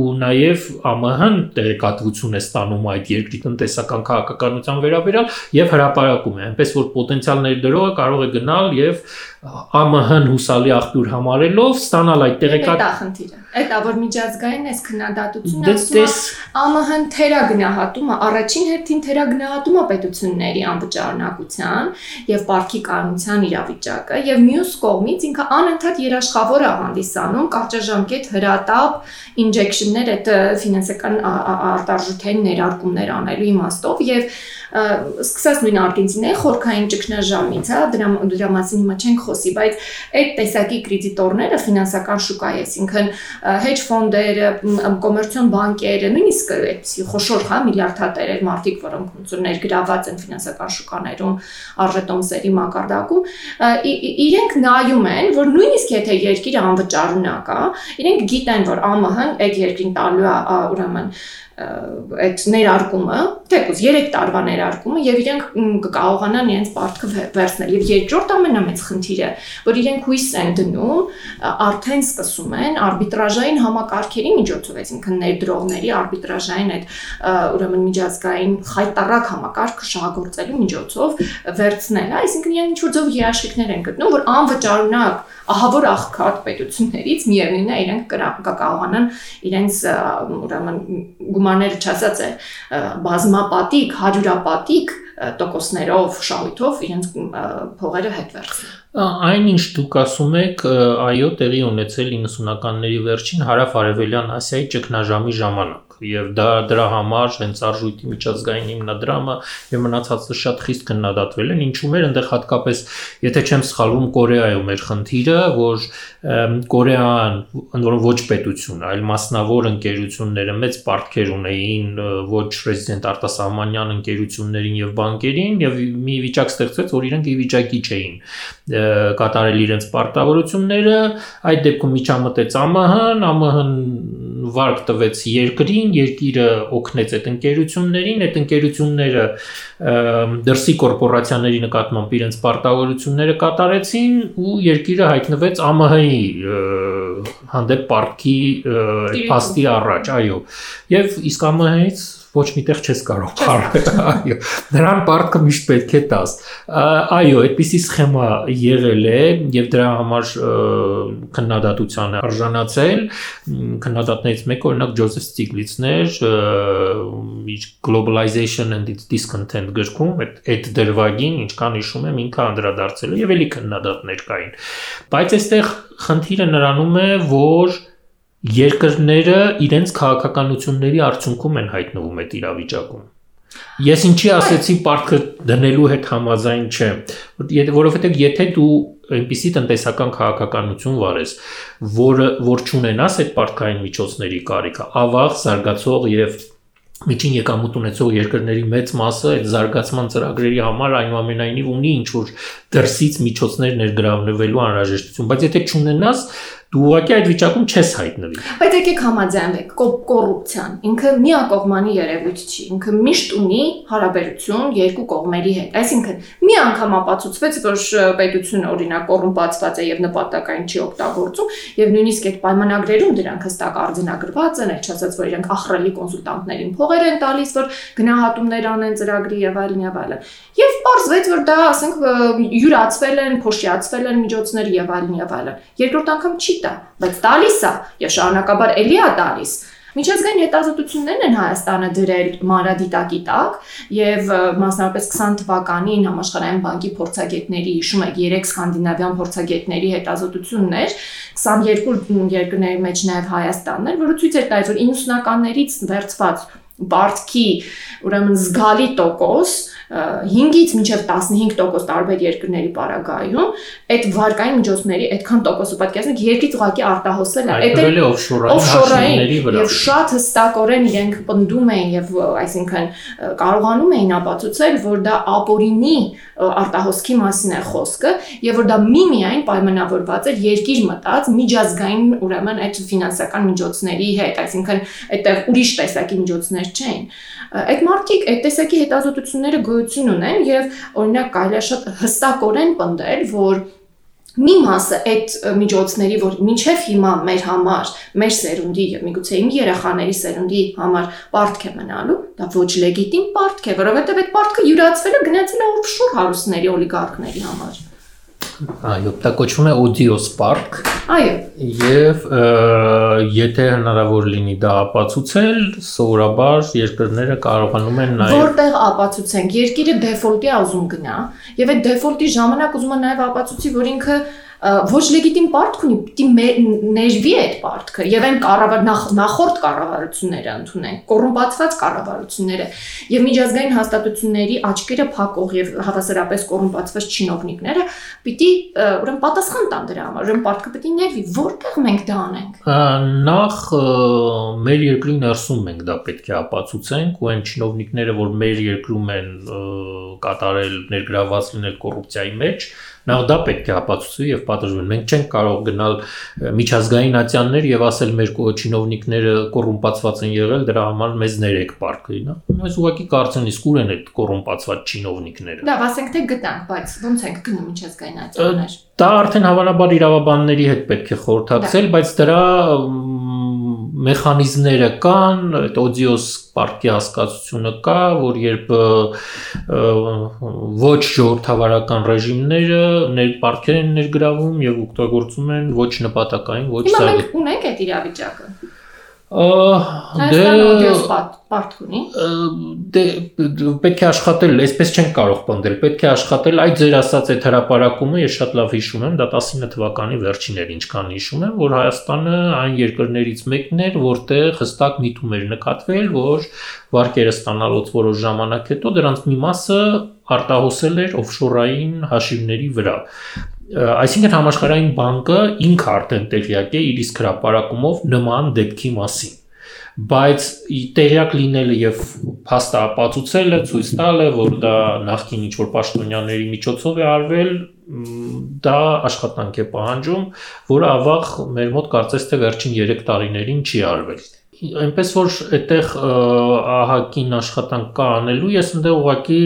B: ու նաև ԱՄՆ-ն տեղեկատվություն է ստանում այդ երկրի տնտեսական քաղաքականության վերաբերյալ եւ հրապարակում է, այնպես որ պոտենցիալ ներդրողը կարող է գնալ եւ ԱՄՆ-ն հուսալի աղբյուր համարելով ստանալ այդ տեղեկատ
A: Դա խնդիրը։ Այդ ա որ միջազգային այս քննադատությունը
B: Դե
A: ասում է
B: տես-
A: ԱՄՆ-ն թերագնահատում է, առաջին հերթին թերագնահատում է պետությունների անվճարունակության եւ ապարքի կանոնության իրավիճակը եւ մյուս կողմից ինքը անընդհատ երաշխավոր է հանդիսանում կարճաժամկետ հրատապ ինջեկշններ այդ ֆինանսական արտարժութային ներարկումներ անելու իմաստով եւ սկսած նույն Արգենտինայի խորքային ճգնաժամից, հա, դրա դրա մասին հիմա չենք խոսի, բայց այդ տեսակի կրեդիտորները ֆինանսական շուկայի, այսինքն hedge ֆոնդերը, կոմերցիոն բանկերը, նույնիսկ այդպիսի խոշոր, հա, միլիարդատերեր, մարդիկ, որոնք ոնց որ ներգրաված են ֆինանսական շուկաներում, արժետոմսերի մակարդակում, իրենք նայում են, որ նույնիսկ եթե երկիրը անվճարունակ է, իրենք գիտեն, որ ԱՄՆ-ն այդ երկրին տալու է, ուրեմն այդ ներարկումը, թեկուզ 3 տարվա ներարկումը եւ իրենք կկարողանան իրենց պարտքը վե- վերցնել։ Եվ երկրորդ ամենամեծ խնդիրը, որ իրենք հույս են դնում, արդեն սկսում են արբիտրաժային համակարգերի միջոցով, այսինքն ներդրողների արբիտրաժային այդ ուրեմն միջազգային խայտարակ համակարգը շահագործելու միջոցով վերցնել, այսինքն իրենք ինչ որ ձով երաշխիքներ են գտնում, որ անվճարունակ ահավոր աղքատ պետություններից միևնույնն է իրենք կկարողանան իրենց ուրեմն գումարները չասած է բազմապատիկ, հարյուրապատիկ տոկոսներով, շահույթով իրենց փողերը հետ վերցնել։
B: Այն ինչ դուք ասում եք, այո, տեղի ունեցել 90-ականների վերջին հարավ-արևելյան Ասիայի ճգնաժամի ժամանակ եւ դա դրա համար հենց արժույթի միջազգային հիմնադրամը եւ մնացածը շատ խիստ քննադատվել են ինչու մեր այնտեղ հատկապես եթե չեմ սխալվում Կորեայում էր խնդիրը որ Կորեան ընդ որում ոչ պետություն այլ մասնավոր ընկերությունները մեծ պարտքեր ունեին ոչ ռեզիդենտ արտասահմանյան ընկերություններին եւ բանկերին եւ մի վիճակ ստեղծվեց որ իրենք ի վիճակի չէին կատարել իրենց պարտավորությունները այդ դեպքում միջամտեց ԱՄՀ-ն ԱՄՀ-ն վարկ տվեց երկրին երկիրը օգնեց այդ ընկերություններին այդ ընկերությունները դրսի կորպորացիաների նկատմամբ իրենց պարտավորությունները կատարեցին ու երկիրը հայտնվեց ԱՄՀ-ի հանդեպ պարտքի փաստի առաջ այո եւ իսկ ԱՄՀ-ից ոչ միտեղ չես կարող խառնել այո նրան պարտքը միշտ պետք է տաս այո այդպիսի սխեմա եղել է եւ դրա համար ը, քննադատության է արժանացել քննադատներից մեկը օրինակ Ջոզեֆ Ստիգլիցն էր իր Globalization and its Discontent գրքում այդ դրվագին ինչքան հիշում եմ ինքը անդրադարձել է եւ ելի քննադատներ կային բայց այստեղ խնդիրը նրանում է որ երկրները իրենց քաղաքականությունների արդյունքում են հայտնվում այդ իրավիճակում Ես ինչի ասեցի պարտքը դնելու հետ համաձայն չեմ, որովհետև եթե դու այնպիսի տնտեսական քաղաքականություն վարես, որը որ ճունենաս այդ պարտքային միջոցների կարիքը, ավաղ զարգացող եւ միջին եկամուտ ունեցող երկրների մեծ մասը այդ զարգացման ծրագրերի համար այնուամենայնիվ ունի ինչ որ դրսից միջոցներ ներգրավնվելու անհրաժեշտություն, բայց եթե ճունենաս, դու ուղղակի այդ վիճակում չես հայտնվի։
A: Բայց եկեք համաձայնվենք, կո- կոռուպցիան ինքը միակողմանի երևույթ չի, ինքը միշտ ունի հարաբերություն երկու կողմերի հետ։ Այսինքն, մի անգամ ապացուցվեց, որ պետությունը օրինակ կոռումպացված է եւ նպատակային չի օգտագործում, եւ նույնիսկ այդ պայմանագրերում դրանք հստակ արձանագրված են, այդ չասած, որ իրենք ախրելի կոնսուլտանտներին փողեր են տալիս, որ գնահատումներ անեն ծրագրի եւ այլն եւ այլն։ Եվ պարզվեց, որ դա, ասենք, յուրացվել են, փոշիացվել են միջոցներ եւ այլն եւ այլն։ Երկրորդ անգամ չի տա, բայց տալիս է եւ շարունակաբար էլի է տալիս։ Միջազգային հետազոտություններն են Հայաստանը դրել մանրադիտակի տակ եւ ը, մասնավորապես 20 թվականին համաշխարհային բանկի փորձագետների հիշում եք 3 սկանդինավյան փորձագետների հետազոտություններ 22 երկրների մեջ նաեւ Հայաստանն էր, որը ցույց էր տալիս, որ 90-ականներից վերցված բարդքի ուրեմն զգալի տոկոս 5-ից մինչև 15% տարբեր երկրների պարագայում այդ վարկային միջոցների այդքան տոկոսը պատկերացնեք երկրից ուղակի արտահոսել է։
B: Այդ օֆշորային
A: եւ շատ հստակորեն իրենք պնդում էին եւ այսինքն կարողանում էին ապացուցել, որ դա ապօրինի արտահոսքի մասին է խոսքը եւ որ դա միմիայն պայմանավորված էր երկիր մտած միջազգային ուրեմն այդ ֆինանսական միջոցների հետ, այսինքն այդտեղ ուրիշ տեսակի միջոցներ չէին։ Այդ մարդիկ այդ տեսակի հետազոտությունները գոյություն ունեն եւ օրինակ կարելի է շատ հստակորեն պնդել, որ մի մասը այդ միջոցների, որ մինչև հիմա մեր համար, մեր սերունդի եւ միգուցե իմ երեխաների սերունդի համար պարտք է մնալու, դա ոչ լեգիտիմ պարտք է, որովհետեւ այդ պարտքը յուրացվել է գնացել է օֆշոր հարուստների օլիգարխների համար։
B: Այո, դա կոչվում է Audio Spark։
A: Այո։
B: Եվ եթե հնարավոր լինի դա ապացուցել, սովորաբար երկրները կարողանում են նաև
A: Որտեղ ապացուցենք, երկիրը դեֆոլտի ուզում գնա, եւ այդ դեֆոլտի ժամանակ ուզում է նաև ապացուցի, որ ինքը ոչ լեգիտիմ պարտք ունի, ներվի է այդ պարտքը եւ այն կառավար նախորդ կառավարությունները ընդունեն, կոռումպացված կառավարությունները եւ միջազգային հաստատությունների աչքերը փակող եւ հավասարապես կոռումպացված чиновниկները պիտի ուրեմն պատասխան տան դրա համար, ուրեմն պարտքը պիտի ներվի, որտեղ մենք դա անենք։
B: Նախ մեր երկրի ներսում մենք դա պետք է ապացուցենք ու այն чиновниկները, որ մեր երկրում են կատարել ներգրաված լինել կոռուպցիայի մեջ, Նախ դա պետք է ապացուցվի եւ պատժվեն։ Մենք չենք կարող գնալ միջազգային ատյաններ եւ ասել մեր չինովնիկները կոռումպացված են եղել, դրա համար մեզ ներեք պարկի, նա։ Այս ուղղակի կարծեն իսկ ուր են այդ կոռումպացված չինովնիկները։
A: Լավ, ասենք թե գտանք, բայց ոնց ենք գնում միջազգային ատյաններ։
B: Դա արդեն հավանաբար իրավաբանների հետ պետք է խորհրդակցել, բայց դրա մեխանիզմները կան, այդ օդիոս պարկի հասկացությունը կա, որ երբ ոչ ժողովրդավարական ռեժիմները ներ պարկեր են ներգրավում եւ օգտագործում են ոչ նպատակային, ոչ
A: Հիմա մենք ունենք այդ իրավիճակը։
B: Դե
A: օդիոս պարտ ունի։
B: Դե պետք է աշխատել, այսպես չեն կարող պնդել, պետք է աշխատել, այդ ձեր ասած այդ հրաապարակումը ես շատ լավ հիշում եմ, դա 19 թվականի վերջիներ ինչքան հիշում եմ, որ Հայաստանը այն երկրներից մեկն էր, որտեղ հստակ միտում էր նկատվել, որ վարկերը ստանալուց որոշ ժամանակ հետո դրանց մի մասը արտահոսել էր օֆշորային հաշիվների վրա այսինքն համաշխարհային բանկը ինքը արդեն տեղյակ է իր իսկ հրապարակումով նման դեպքի մասին բայց տեղյակ լինելը եւ փաստը ապացուցելը ցույց տալը որ դա նախքին ինչ որ պաշտոնյաների միջոցով է արվել դա աշխատանք է պահանջում որը ավաղ մեր մոտ կարծես թե վերջին 3 տարիներին չի արվել այնպես որ այդտեղ ահակին աշխատանք կա անելու, ես ընդեղ ուղակի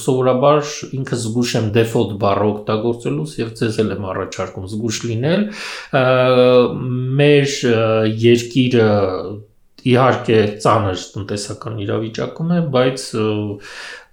B: սովորաբար ինքը զգուշ եմ default բառը օգտագործելուց եւ ձեզ էլ եմ առաջարկում զգուշ լինել։ Մեր երկիրը իհարկե ծանր տնտեսական իրավիճակում է, բայց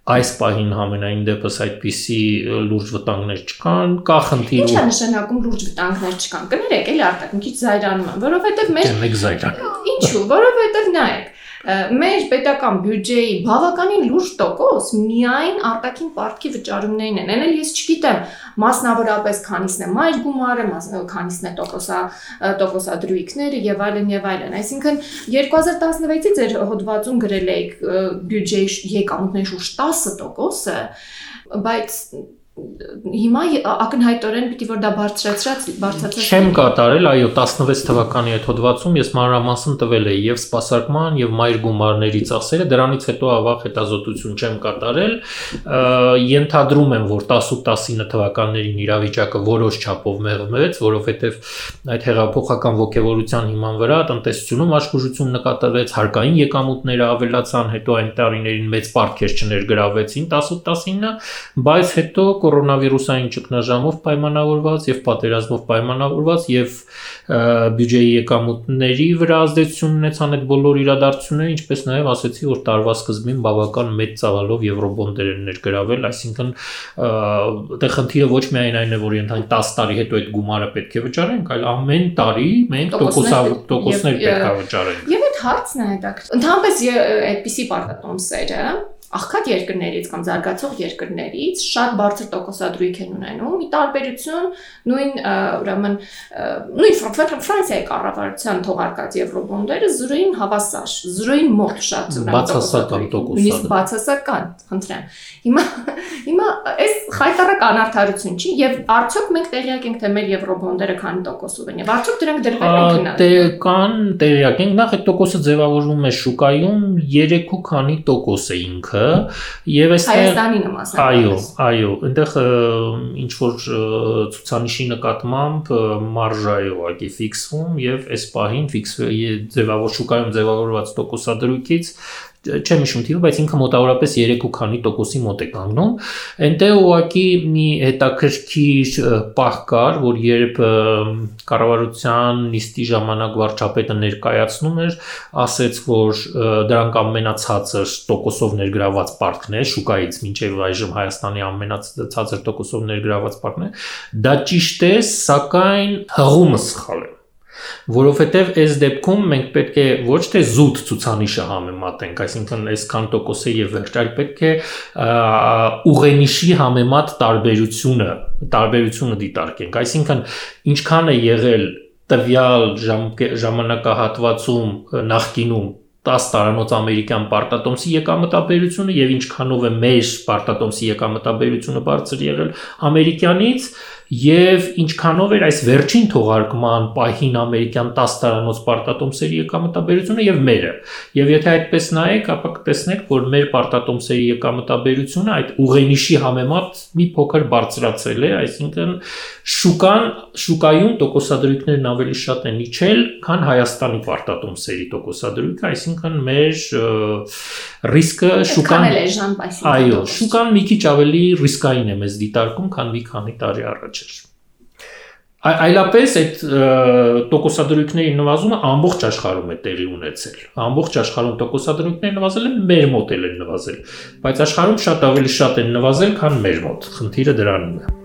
B: այս պահին համենայն դեպս այդպիսի լուրջ վտանգներ չկան, կա խնդիր։
A: Ինչ է նշանակում լուրջ վտանգներ չկան։ Կներեք, էլի արտակ մի քիչ զայրանում եմ, որովհետև մեր
B: Դեմեք զայրան։
A: Ինչու՞, որովհետև նայեք, մեր պետական բյուջեի բավականին լուրջ տոկոս միայն արտաքին պարտքի վճարումներն են։ Էնել ես չգիտեմ, մասնավորապես քանիսն է մայր գումարը, քանիսն է տոկոսա տոկոսադրույքները եւ այլն եւ այլն։ Այսինքն 2016-ից ձեր հոդվածում գրել եք բյուջեի եկամուտների շուրջ 10%-ը, բայց հիմա ակնհայտորեն պիտի որ դա բարձրացած բարձրացած
B: Չեմ կատարել, այո, 16 թվականի այդ հոդվածում ես մանրամասն տվել էի եւ սպասարկման եւ մայր գումարների ծախսերը, դրանից հետո ավաղ հետազոտություն չեմ կատարել։ Ենթադրում եմ, որ 18-19 թվականներին իրավիճակը որոշ չափով մեղմեց, որովհետեւ այդ հեղափոխական ողջավորության հիման վրա տնտեսությունում աշխուժություն նկատվեց, հարկային եկամուտները ավելացան, հետո այն տարիներին մեծ պարտքեր չներգրավեցին 18-19, բայց հետո կորոնավիրուսային ճգնաժամով պայմանավորված եւ պատերազմով պայմանավորված եւ բյուջեի եկամուտների վրա ազդեցություն ունեցան այդ բոլոր իրադարձությունները, ինչպես նաեւ ասեցի, որ տարվա սկզբին բավական մեծ ծավալով եվրոբոնդեր են ներգրավել, այսինքն այդտեղ խնդիրը ոչ միայն այն է, որ ընդհանուր 10 տարի հետո այդ գումարը պետք է վճարենք, այլ ամեն տարի մենք տոկոսներ պետք է վճարենք։
A: Եվ այդ հարցն է դա։ Ընդհանրապես այդպիսի պարտատոմսերը աղքատ երկրներից կամ զարգացող երկրներից շատ բարձր տոկոսադրույք են ունենում՝ ի տարբերություն նույն ուրեմն նույն Ֆրանսիայի կառավարության թողարկած եվրոբոնդերը զրոյին հավասար, զրոյին մոտ շատ
B: բացասական տոկոս։
A: Նույնիսկ բացասական, խնդրեմ։ Հիմա հիմա այս խայտարակ անարդարություն չի եւ արդյոք մենք տեղյակ ենք թե մեր եվրոբոնդերը քանի տոկոսով են եւ արդյոք դրանք դրվել են գնալ։
B: Դե կան տեղյակ ենք, նախ այդ տոկոսը ձևավորվում է շուկայում 3 ու քանի տոկոս է ինքը ինքը եւ այստեղ
A: Հայաստանի նմասն
B: այո այո այնտեղ ինչ որ ցուցանիշի նկատմամբ մարժա է ուղղակի ֆիքսվում եւ այս պահին ֆիքս ձևավոր շուկայում ձևավորված տոկոսադրույքից չեմ հիշում թիվը, բայց ինքը մոտավորապես 3 ու քանի տոկոսի մոտ է կանգնում։ Այնտեղ ուղղակի մի հետաքրքիր պահ կար, որ երբ կառավարության նիստի ժամանակ վարչապետը ներկայացնում էր, ասեց, որ դրանք ամենացածր տոկոսով ներգրաված պարտքն է շուկայից մինչև այժմ Հայաստանի ամենացածր տոկոսով ներգրաված պարտքն է։ Դա ճիշտ է, սակայն հղումը սխալ է որովհետև այս դեպքում մենք պետք է ոչ թե զուտ ցուցանիշը համեմատենք, այսինքն այսքան տոկոս է եւ վերջ, այլ պետք է ուղենիշի համեմատ տարբերությունը, տարբերությունը դիտարկենք, այսինքն ինչքան է եղել տվյալ ժամանակահատվածում նախկինում 10 տարանոց ամերիկյան պարտատոմսի եկամտաբերությունը եւ ինչքանով է մեր պարտատոմսի եկամտաբերությունը բարձր եղել ամերիկյանից եւ ինչքանով էր այս վերջին թողարկման պահին ամերիկյան 10 տարանոց պարտատոմսերի եկամտաբերությունը եւ մերը։ Եվ եթե այդպես նայեք, ապա կտեսնեք, որ մեր պարտատոմսերի եկամտաբերությունը այդ ուղենիշի համեմատ մի փոքր բարձրացել է, այսինքն շուկան շուկայում տոկոսադրույքներն ավելի շատ են իջել, քան Հայաստանի պարտատոմսերի տոկոսադրույքը, այսինքն մեր ռիսկը շուկան Այո, շուկան մի քիչ ավելի ռիսկային է մեզ դիտարկում, քան մի քանի տարի առաջ չէր։ Այլապես այդ տոկոսադրույքների նվազումը ամբողջ աշխարհում է տեղի ունեցել։ Ամբողջ աշխարհում տոկոսադրույքները նվազել են, մեր մոտ էլ են նվազել, բայց աշխարհում շատ ավելի շատ են նվազել, քան մեր մոտ։ Խնդիրը դրանում է։